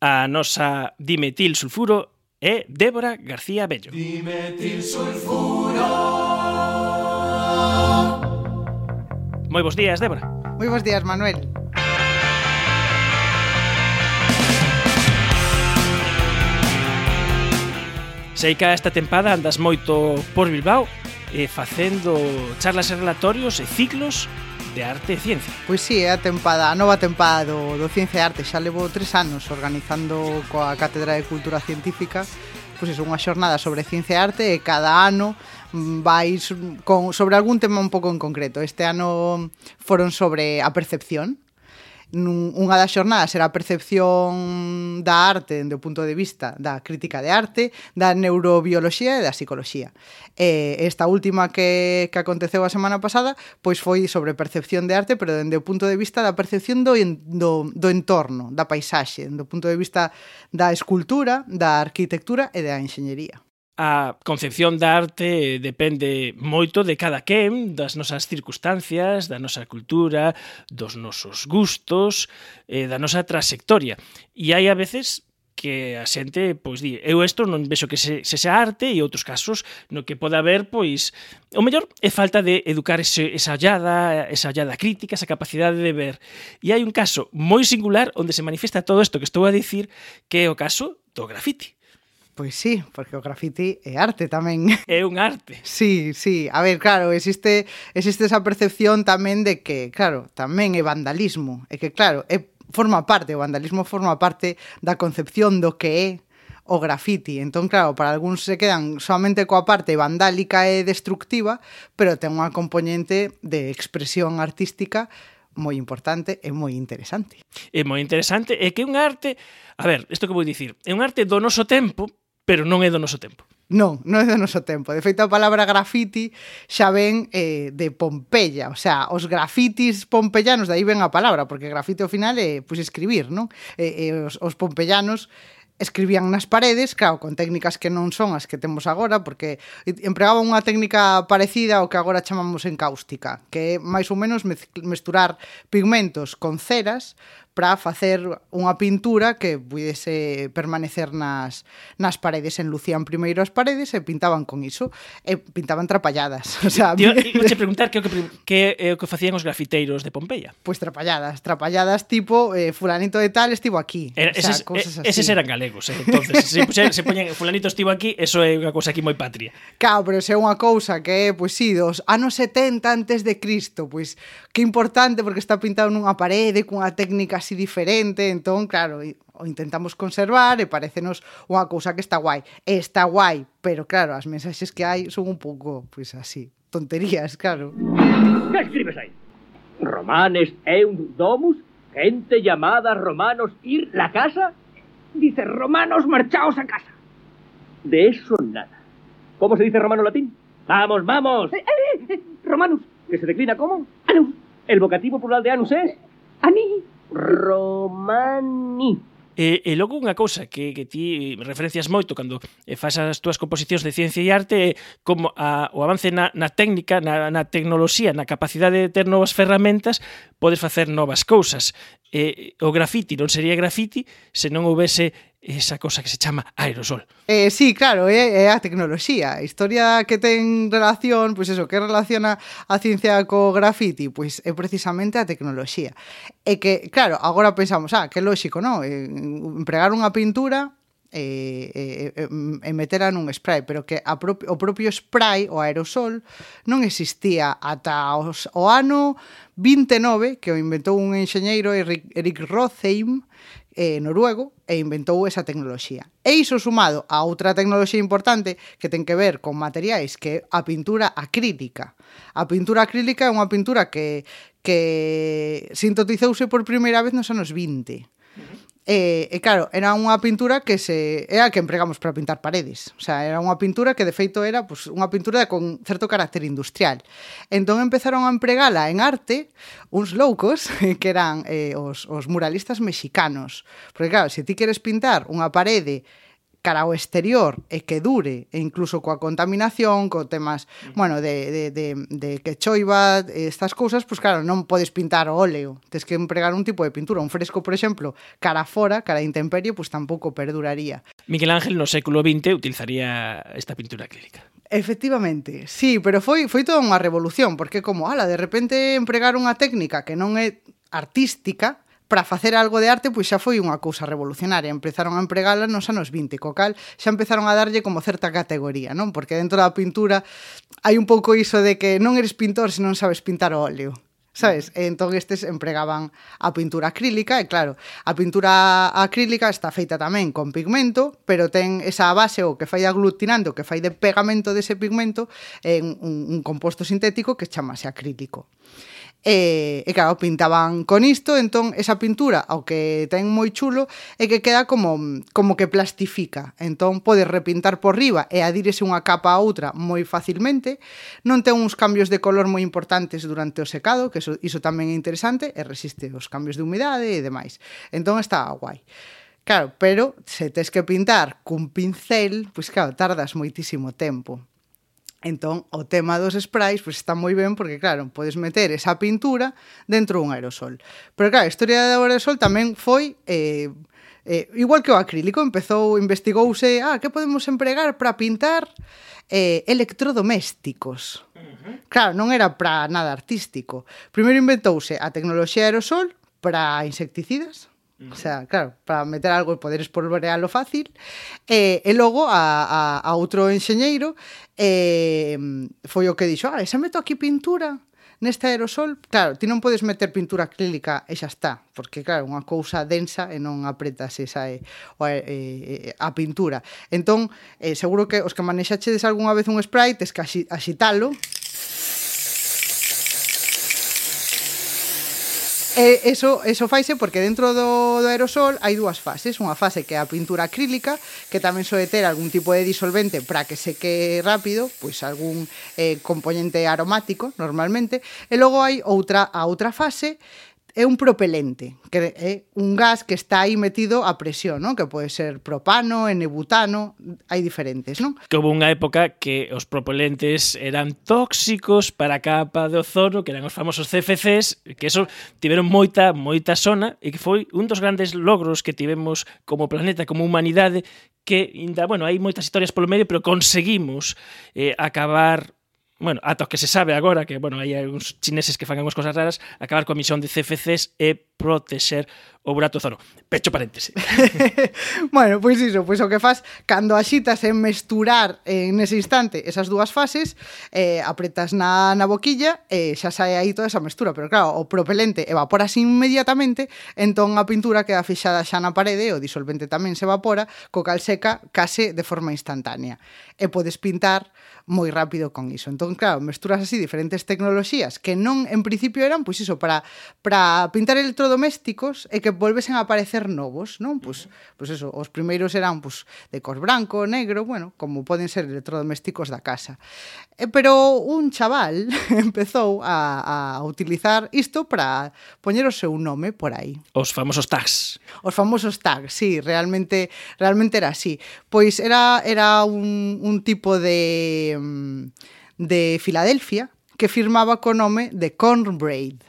A nosa dimetil sulfuro é Débora García Bello. Dimetil sulfuro. Moi bons días, Débora. Moi bons días, Manuel. Sei que esta tempada andas moito por Bilbao e facendo charlas e relatorios e ciclos de Arte e Ciencia. Pois sí, é a tempada, a nova tempada do, do Ciencia e Arte. Xa levo tres anos organizando coa Cátedra de Cultura Científica pois é unha xornada sobre ciencia e arte e cada ano mm, vais con, sobre algún tema un pouco en concreto. Este ano foron sobre a percepción, nun, unha das xornadas era a percepción da arte dende o punto de vista da crítica de arte, da neurobioloxía e da psicoloxía. E esta última que, que aconteceu a semana pasada pois foi sobre percepción de arte, pero dende o punto de vista da percepción do, do, do entorno, da paisaxe, do punto de vista da escultura, da arquitectura e da enxeñería. A concepción da arte depende moito de cada quen, das nosas circunstancias, da nosa cultura, dos nosos gustos, eh, da nosa trayectoria. E hai a veces que a xente pois di, eu isto non vexo que se, se sea arte e outros casos no que pode haber pois o mellor é falta de educar ese, esa ollada, esa ollada crítica, esa capacidade de ver. E hai un caso moi singular onde se manifesta todo isto que estou a dicir, que é o caso do grafiti. Pois sí, porque o graffiti é arte tamén. É un arte. Sí, sí. A ver, claro, existe existe esa percepción tamén de que, claro, tamén é vandalismo. É que, claro, é, forma parte, o vandalismo forma parte da concepción do que é o graffiti. Entón, claro, para algúns se quedan solamente coa parte vandálica e destructiva, pero ten unha componente de expresión artística moi importante e moi interesante. É moi interesante, é que é un arte, a ver, isto que vou dicir, é un arte do noso tempo, pero non é do noso tempo. Non, non é do noso tempo. De feito, a palabra graffiti xa ven eh, de Pompeya. O sea, os grafitis pompeyanos, de aí ven a palabra, porque grafite ao final é pues, escribir, non? Eh, eh, os, os pompeyanos escribían nas paredes, claro, con técnicas que non son as que temos agora, porque empregaban unha técnica parecida ao que agora chamamos encáustica, que é máis ou menos mezclar, mesturar pigmentos con ceras para facer unha pintura que pudese permanecer nas, nas paredes. Enlucían primeiro as paredes e pintaban con iso. E pintaban trapalladas. O sea, Tío, me... che preguntar que, o que, que, o que facían os grafiteiros de Pompeia. Pois pues trapalladas. Trapalladas tipo eh, fulanito de tal estivo aquí. Era, o sea, eses, cosas así. eses eran galegos. Eh? Entonces, se, se, se poñen fulanito estivo aquí, eso é unha cousa aquí moi patria. Claro, pero se é unha cousa que é, pois pues, sí, dos anos 70 antes de Cristo, pois pues, que importante porque está pintado nunha parede cunha técnica así diferente, entón, claro, o intentamos conservar e parecenos unha cousa que está guai. E está guai, pero claro, as mensaxes que hai son un pouco, pois pues, así, tonterías, claro. Que escribes aí? Romanes un domus, gente llamada romanos ir la casa? Dice romanos marchaos a casa. De eso nada. ¿Cómo se dice romano latín? Vamos, vamos. Eh, eh, eh, romanus, que se declina como anus. El vocativo plural de anus es ani. Romani. E, e logo unha cousa que, que ti referencias moito cando eh, faz as túas composicións de ciencia e arte é como a, o avance na, na técnica, na, na tecnoloxía, na capacidade de ter novas ferramentas, podes facer novas cousas. E, o grafiti non sería grafiti se non houvese esa cosa que se chama aerosol. Eh, sí, claro, é, é a tecnoloxía, a historia que ten relación, pois pues eso, que relaciona a ciencia co graffiti, pois pues é precisamente a tecnoloxía. E que, claro, agora pensamos, ah, que lóxico, non? Eh, empregar unha pintura eh, e, e, e, metera nun spray, pero que a pro o propio spray, o aerosol, non existía ata os, o ano 29, que o inventou un enxeñeiro Eric, Eric Rotheim, eh, noruego e inventou esa tecnoloxía. E iso sumado a outra tecnoloxía importante que ten que ver con materiais que é a pintura acrílica. A pintura acrílica é unha pintura que que sintetizouse por primeira vez nos anos 20. E, e claro, era unha pintura que se é a que empregamos para pintar paredes. O sea, era unha pintura que de feito era pues, unha pintura con certo carácter industrial. Entón empezaron a empregala en arte uns loucos que eran eh, os, os muralistas mexicanos. Porque claro, se ti queres pintar unha parede cara ao exterior e que dure, e incluso coa contaminación, co temas, mm. bueno, de, de, de, de que choiva, estas cousas, pois pues claro, non podes pintar o óleo, tens que empregar un tipo de pintura, un fresco, por exemplo, cara fora, cara a intemperie, pois pues tampouco perduraría. Miguel Ángel no século XX utilizaría esta pintura acrílica. Efectivamente, sí, pero foi foi toda unha revolución, porque como, ala, de repente empregar unha técnica que non é artística, para facer algo de arte, pois xa foi unha cousa revolucionaria. Empezaron a empregala nos anos 20, co cal xa empezaron a darlle como certa categoría, non? Porque dentro da pintura hai un pouco iso de que non eres pintor se non sabes pintar o óleo. Sabes? E entón estes empregaban a pintura acrílica e claro, a pintura acrílica está feita tamén con pigmento, pero ten esa base o que fai aglutinando, o que fai de pegamento dese pigmento en un, un composto sintético que chamase acrílico. E, e claro, pintaban con isto, entón esa pintura, ao que ten moi chulo, é que queda como, como que plastifica. Entón podes repintar por riba e adírese unha capa a outra moi facilmente. Non ten uns cambios de color moi importantes durante o secado, que iso, iso tamén é interesante, e resiste os cambios de humidade e demais. Entón está guai. Claro, pero se tes que pintar cun pincel, pois claro, tardas moitísimo tempo. Entón, o tema dos sprays pues, está moi ben porque, claro, podes meter esa pintura dentro dun aerosol. Pero, claro, a historia do aerosol tamén foi... Eh, eh, igual que o acrílico, empezou, investigouse, ah, que podemos empregar para pintar eh, electrodomésticos. Uh -huh. Claro, non era para nada artístico. Primeiro inventouse a tecnoloxía aerosol para insecticidas, O sea, claro, para meter algo e poder espolvorealo fácil. E, e logo a, a, a outro enxeñeiro eh, foi o que dixo ah, se meto aquí pintura neste aerosol? Claro, ti non podes meter pintura acrílica e xa está, porque claro, unha cousa densa e non apretas esa eh, e, e, eh, a pintura. Entón, eh, seguro que os que manexaxedes algunha vez un spray tes que axitalo. E eso, eso faise porque dentro do, do aerosol hai dúas fases. Unha fase que é a pintura acrílica, que tamén soe ter algún tipo de disolvente para que seque rápido, pois algún eh, componente aromático, normalmente. E logo hai outra a outra fase é un propelente, que é un gas que está aí metido a presión, ¿no? que pode ser propano, enebutano, hai diferentes, non? Que houve unha época que os propelentes eran tóxicos para a capa de ozono, que eran os famosos CFCs, que eso tiveron moita, moita sona, e que foi un dos grandes logros que tivemos como planeta, como humanidade, que, bueno, hai moitas historias polo medio, pero conseguimos eh, acabar bueno, ata o que se sabe agora que, bueno, hai uns chineses que fan unhas cosas raras, acabar coa misión de CFCs e protexer o burato zaro. Pecho paréntese. bueno, pois iso, pois o que faz cando axitas en mesturar eh, en ese instante esas dúas fases, eh, apretas na, na boquilla e eh, xa sae aí toda esa mestura, pero claro, o propelente evaporase inmediatamente, entón a pintura queda fixada xa na parede e o disolvente tamén se evapora, co cal seca case de forma instantánea. E podes pintar moi rápido con iso. Entón, claro, mesturas así diferentes tecnoloxías que non en principio eran, pois iso, para, para pintar electrodomésticos e que volvesen a aparecer novos, non? Pois, pois eso, os primeiros eran pois, de cor branco, negro, bueno, como poden ser electrodomésticos da casa. Eh, pero un chaval empezou a, a utilizar isto para poñer o seu nome por aí. Os famosos tags. Os famosos tags, sí, realmente realmente era así. Pois era era un, un tipo de mm, de Filadelfia que firmaba co nome de Cornbraid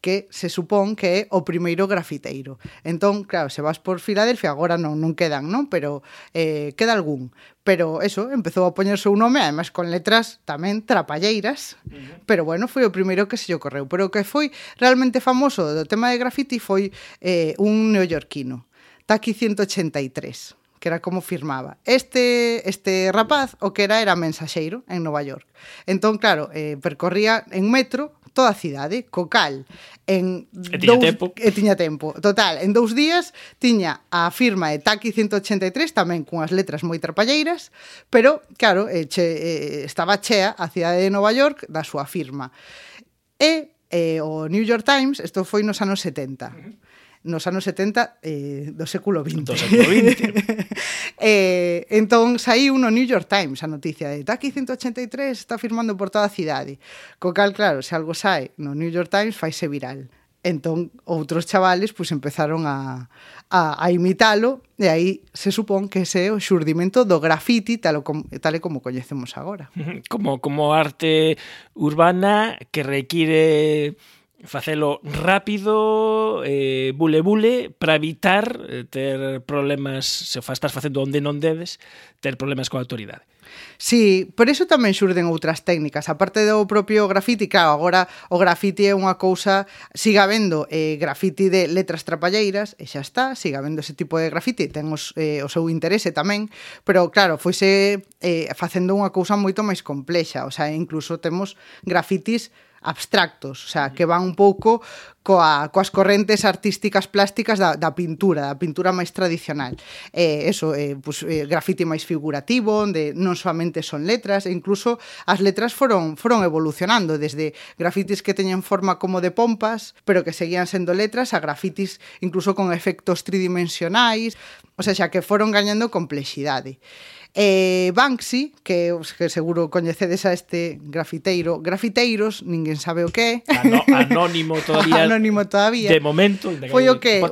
que se supón que é o primeiro grafiteiro. Entón, claro, se vas por Filadelfia, agora non, non quedan, non? Pero eh, queda algún. Pero eso, empezou a poñer seu nome, además con letras tamén trapalleiras, uh -huh. pero bueno, foi o primeiro que se lle ocorreu. Pero o que foi realmente famoso do tema de graffiti foi eh, un neoyorquino, Taki 183 que era como firmaba. Este este rapaz o que era era mensaxeiro en Nova York. Entón, claro, eh, percorría en metro toda a cidade, co cal en e tiña dous, tempo. E tiña tempo. Total, en dous días tiña a firma de Taki 183 tamén cunhas letras moi trapalleiras, pero claro, e che, e, estaba chea a cidade de Nova York da súa firma. E eh, o New York Times, isto foi nos anos 70. Uh -huh nos anos 70 eh, do século XX. Do século XX. Eh, entón saiu no New York Times a noticia de Taki 183 está firmando por toda a cidade. Co cal, claro, se algo sai no New York Times faise viral. Entón, outros chavales pois, empezaron a, a, a imitalo e aí se supón que ese é o xurdimento do graffiti tal, com, tal e como coñecemos agora. Como, como arte urbana que require facelo rápido, eh, bule bule, para evitar eh, ter problemas, se estás facendo onde non debes, ter problemas coa autoridade. Sí, por iso tamén xurden outras técnicas. A parte do propio grafiti, claro, agora o grafiti é unha cousa, siga vendo eh, grafiti de letras trapalleiras, e xa está, siga vendo ese tipo de grafiti, ten os, eh, o seu interese tamén, pero claro, foise eh, facendo unha cousa moito máis complexa, o sea, incluso temos grafitis abstractos, o sea, que van un pouco coa, coas correntes artísticas plásticas da, da pintura, da pintura máis tradicional. Eh, eso, eh, pues, eh, grafite máis figurativo, onde non solamente son letras, e incluso as letras foron foron evolucionando, desde grafitis que teñen forma como de pompas, pero que seguían sendo letras, a grafitis incluso con efectos tridimensionais, o sea, xa que foron gañando complexidade. Eh, Banksy, que, que seguro coñecedes a este grafiteiro, grafiteiros, ninguén sabe o que é. Ano, anónimo todavía. anónimo todavía. De momento. De Foi o que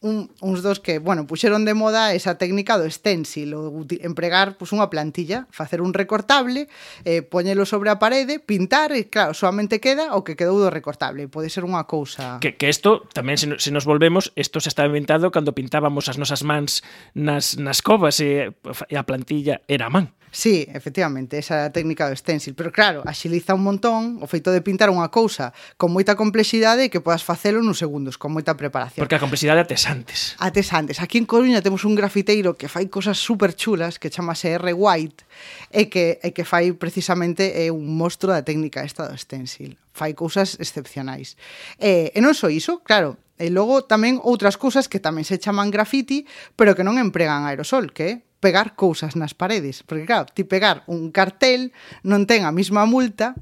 un, uns dos que, bueno, puxeron de moda esa técnica do stencil, o empregar pues, unha plantilla, facer un recortable, eh, poñelo sobre a parede, pintar e, claro, solamente queda o que quedou do recortable. Pode ser unha cousa... Que, que esto, tamén se, se nos volvemos, isto se estaba inventado cando pintábamos as nosas mans nas, nas covas e, e a plantilla plastilla era man. Sí, efectivamente, esa é a técnica do stencil, pero claro, axiliza un montón o feito de pintar unha cousa con moita complexidade que podas facelo nos segundos, con moita preparación. Porque a complexidade ates antes. Ates antes. Aquí en Coruña temos un grafiteiro que fai cosas super chulas que chamase R. White e que, e que fai precisamente é un mostro da técnica esta do stencil. Fai cousas excepcionais. E, e non só iso, claro, E logo tamén outras cousas que tamén se chaman graffiti, pero que non empregan aerosol, que é pegar cousas nas paredes, porque claro, ti pegar un cartel non ten a mesma multa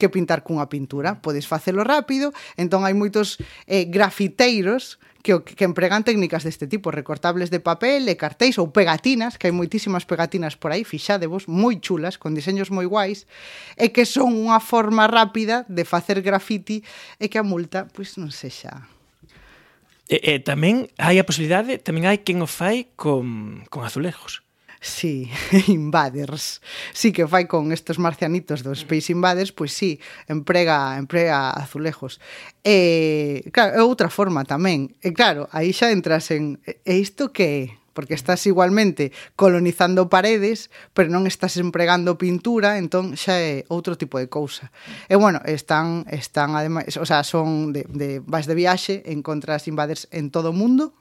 que pintar cunha pintura. Podes facelo rápido, entón hai moitos eh, grafiteiros que, que empregan técnicas deste tipo, recortables de papel e cartéis ou pegatinas, que hai moitísimas pegatinas por aí, fixadevos, moi chulas, con diseños moi guais, e que son unha forma rápida de facer grafiti e que a multa, pois non sexa E, e tamén hai a posibilidade, tamén hai quen o fai con, con azulejos. Sí, Invaders. Sí que fai con estes marcianitos dos mm. Space Invaders, pois sí, emprega emprega azulejos. E claro, é outra forma tamén. E claro, aí xa entras en e isto que é? porque mm. estás igualmente colonizando paredes, pero non estás empregando pintura, entón xa é outro tipo de cousa. E bueno, están están ademais, o sea, son de de vas de viaxe, encontras invaders en todo o mundo,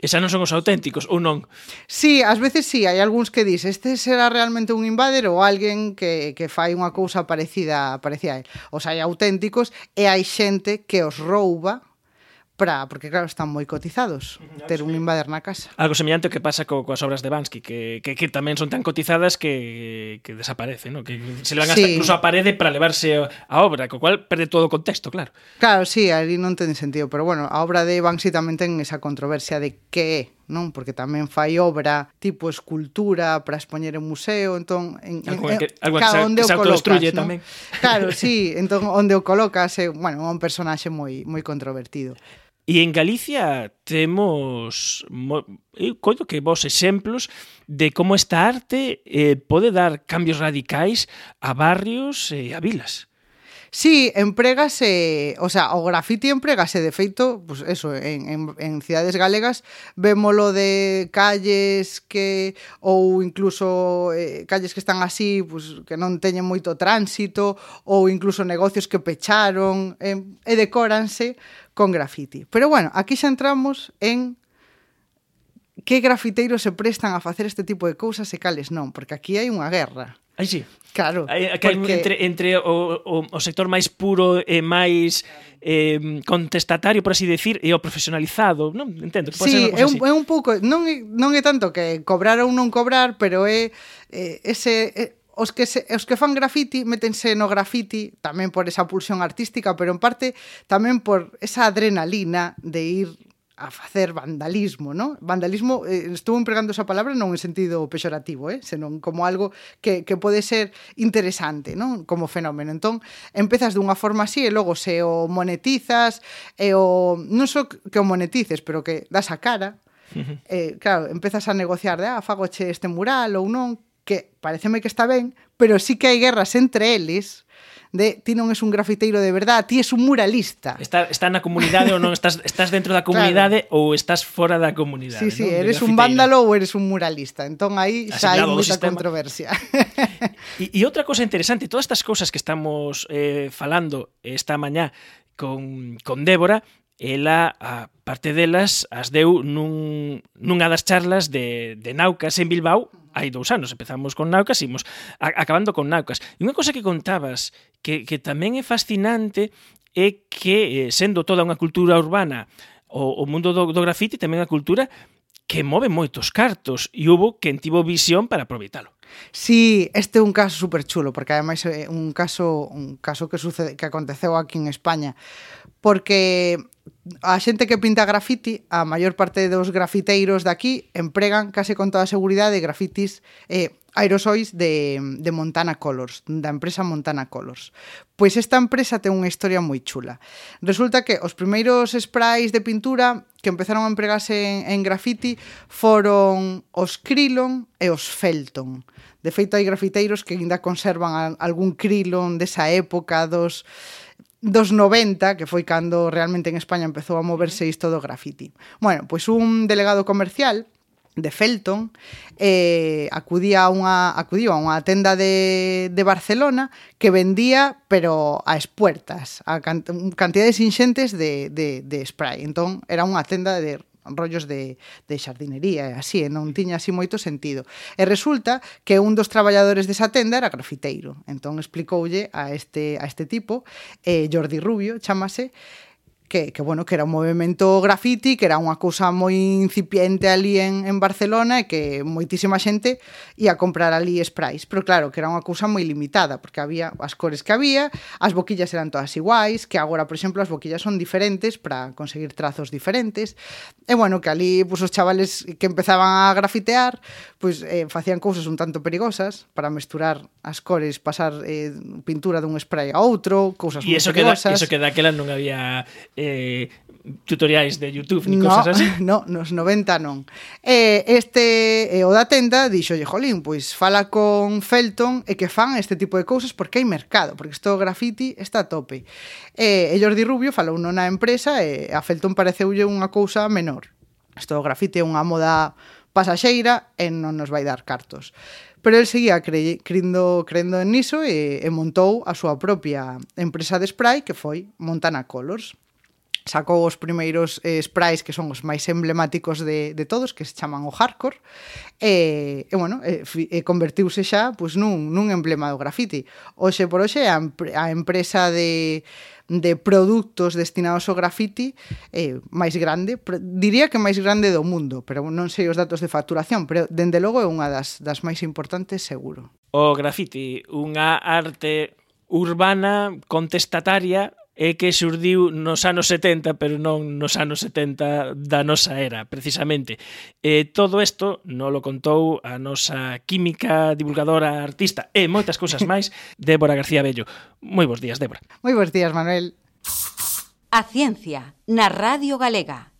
E xa non son os auténticos, ou non? Sí, ás veces sí, hai algúns que dis este será realmente un invader ou alguén que, que fai unha cousa parecida, parecida a él. Os hai auténticos e hai xente que os rouba para porque claro, están moi cotizados ter un invader na casa. Algo semellante ao que pasa co, coas obras de Bansky, que, que, que tamén son tan cotizadas que, que desaparecen, ¿no? que se levan sí. hasta incluso a parede para levarse a obra, co cual perde todo o contexto, claro. Claro, sí, ali non ten sentido, pero bueno, a obra de Banksy tamén ten esa controversia de que é non? Porque tamén fai obra tipo escultura para expoñer en museo, entón en, algo en, que, algo claro, onde que se, o colocas, tamén. Claro, sí, entón onde o colocas é, bueno, un personaxe moi moi controvertido. E en Galicia temos eu coido que vos exemplos de como esta arte eh, pode dar cambios radicais a barrios e a vilas. Sí, empregase, o sea, o grafiti empregase de feito, pues eso, en, en, en cidades galegas, vémolo de calles que ou incluso eh, calles que están así, pues que non teñen moito tránsito ou incluso negocios que pecharon eh, e decóranse con grafiti. Pero bueno, aquí xa entramos en que grafiteiros se prestan a facer este tipo de cousas e cales non, porque aquí hai unha guerra. Aí sí. Claro. Aí, que porque... entre, entre o, o, o sector máis puro e máis eh, contestatario, por así decir, e o profesionalizado, non? Entendo que pode sí, ser é un, é un pouco, non é, non é tanto que cobrar ou non cobrar, pero é, é ese... É, os que se, os que fan graffiti métense no graffiti tamén por esa pulsión artística, pero en parte tamén por esa adrenalina de ir a facer vandalismo, ¿no? Vandalismo, eh, estou empregando esa palabra non en sentido pexorativo, eh, senón como algo que, que pode ser interesante, ¿no? Como fenómeno. Entón, empezas dunha forma así e logo se o monetizas, e o non só que o monetices, pero que das a cara, eh, claro, empezas a negociar de, ah, fagoche este mural ou non, que pareceme que está ben, pero sí que hai guerras entre eles de ti non és un grafiteiro de verdade, ti és un muralista. Está, está na comunidade ou non estás, estás dentro da comunidade claro. ou estás fora da comunidade. Sí, sí, ¿no? eres un vándalo ou eres un muralista. Entón aí xa hai moita controversia. E outra cosa interesante, todas estas cousas que estamos eh, falando esta mañá con, con Débora, ela, a parte delas, as deu nun, nunha das charlas de, de Naucas en Bilbao hai dous anos. Empezamos con Naucas e imos a, acabando con Naucas. E unha cosa que contabas que, que tamén é fascinante é que, eh, sendo toda unha cultura urbana, o, o mundo do, do grafite tamén a cultura que move moitos cartos e hubo quen tivo visión para aproveitalo. Sí, este é un caso super chulo, porque ademais é un caso un caso que sucede que aconteceu aquí en España, porque a xente que pinta grafiti, a maior parte dos grafiteiros daqui empregan case con toda a seguridade grafitis eh, aerosois de, de Montana Colors, da empresa Montana Colors. Pois esta empresa ten unha historia moi chula. Resulta que os primeiros sprays de pintura que empezaron a empregarse en, en grafiti foron os Krylon e os Felton. De feito, hai grafiteiros que ainda conservan algún Krylon desa época dos dos 90, que foi cando realmente en España empezou a moverse isto do graffiti. Bueno, pois un delegado comercial de Felton eh, acudía a unha, acudiu a unha tenda de, de Barcelona que vendía, pero a espuertas, a can, cantidades inxentes de, de, de spray. Entón, era unha tenda de rollos de, de xardinería e así, e non tiña así moito sentido. E resulta que un dos traballadores desa tenda era grafiteiro. Entón explicoulle a este, a este tipo, eh, Jordi Rubio, chamase, que, que bueno, que era un movimento graffiti, que era unha cousa moi incipiente ali en, en Barcelona e que moitísima xente ia a comprar ali sprays, pero claro, que era unha cousa moi limitada, porque había as cores que había, as boquillas eran todas iguais, que agora, por exemplo, as boquillas son diferentes para conseguir trazos diferentes, e bueno, que ali pues, os chavales que empezaban a grafitear, pues eh, facían cousas un tanto perigosas para mesturar as cores, pasar eh, pintura dun spray a outro, cousas moi perigosas. E iso que daquela non había eh, eh, tutoriais de YouTube ni no, cosas así. No, nos 90 non. Eh, este eh, o da tenda dixolle, "Jolín, pois fala con Felton e que fan este tipo de cousas porque hai mercado, porque isto graffiti está a tope." Eh, e Jordi Rubio falou non na empresa e a Felton pareceulle unha cousa menor. Isto graffiti é unha moda pasaxeira e non nos vai dar cartos. Pero el seguía cre crendo, crendo en niso e, e montou a súa propia empresa de spray que foi Montana Colors sacou os primeiros eh, sprays que son os máis emblemáticos de, de todos, que se chaman o hardcore, e, e bueno, e, e convertiuse xa pois, nun, nun emblema do graffiti. Oxe por hoxe, a, a empresa de de produtos destinados ao graffiti eh, máis grande, diría que máis grande do mundo, pero non sei os datos de facturación, pero dende logo é unha das, das máis importantes seguro. O graffiti, unha arte urbana contestataria é que xurdiu nos anos 70, pero non nos anos 70 da nosa era, precisamente. E todo isto non lo contou a nosa química, divulgadora, artista e moitas cousas máis, Débora García Bello. Moi bos días, Débora. Moi bos días, Manuel. A ciencia na Radio Galega.